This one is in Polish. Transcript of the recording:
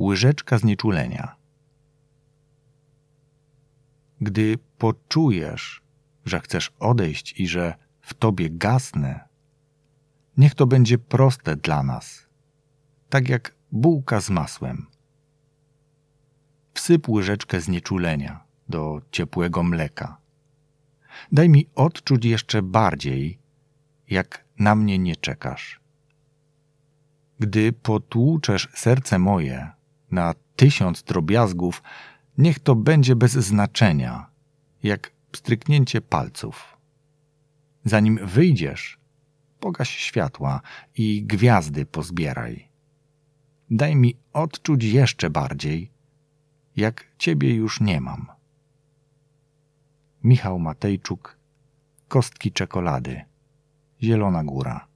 łyżeczka znieczulenia. Gdy poczujesz, że chcesz odejść i że w tobie gasnę, niech to będzie proste dla nas, tak jak bułka z masłem. Wsyp łyżeczkę znieczulenia do ciepłego mleka. Daj mi odczuć jeszcze bardziej, jak na mnie nie czekasz. Gdy potłuczesz serce moje na tysiąc drobiazgów, niech to będzie bez znaczenia, jak pstryknięcie palców. Zanim wyjdziesz, pogaś światła i gwiazdy pozbieraj. Daj mi odczuć jeszcze bardziej, jak ciebie już nie mam. Michał Matejczuk, Kostki czekolady, Zielona Góra.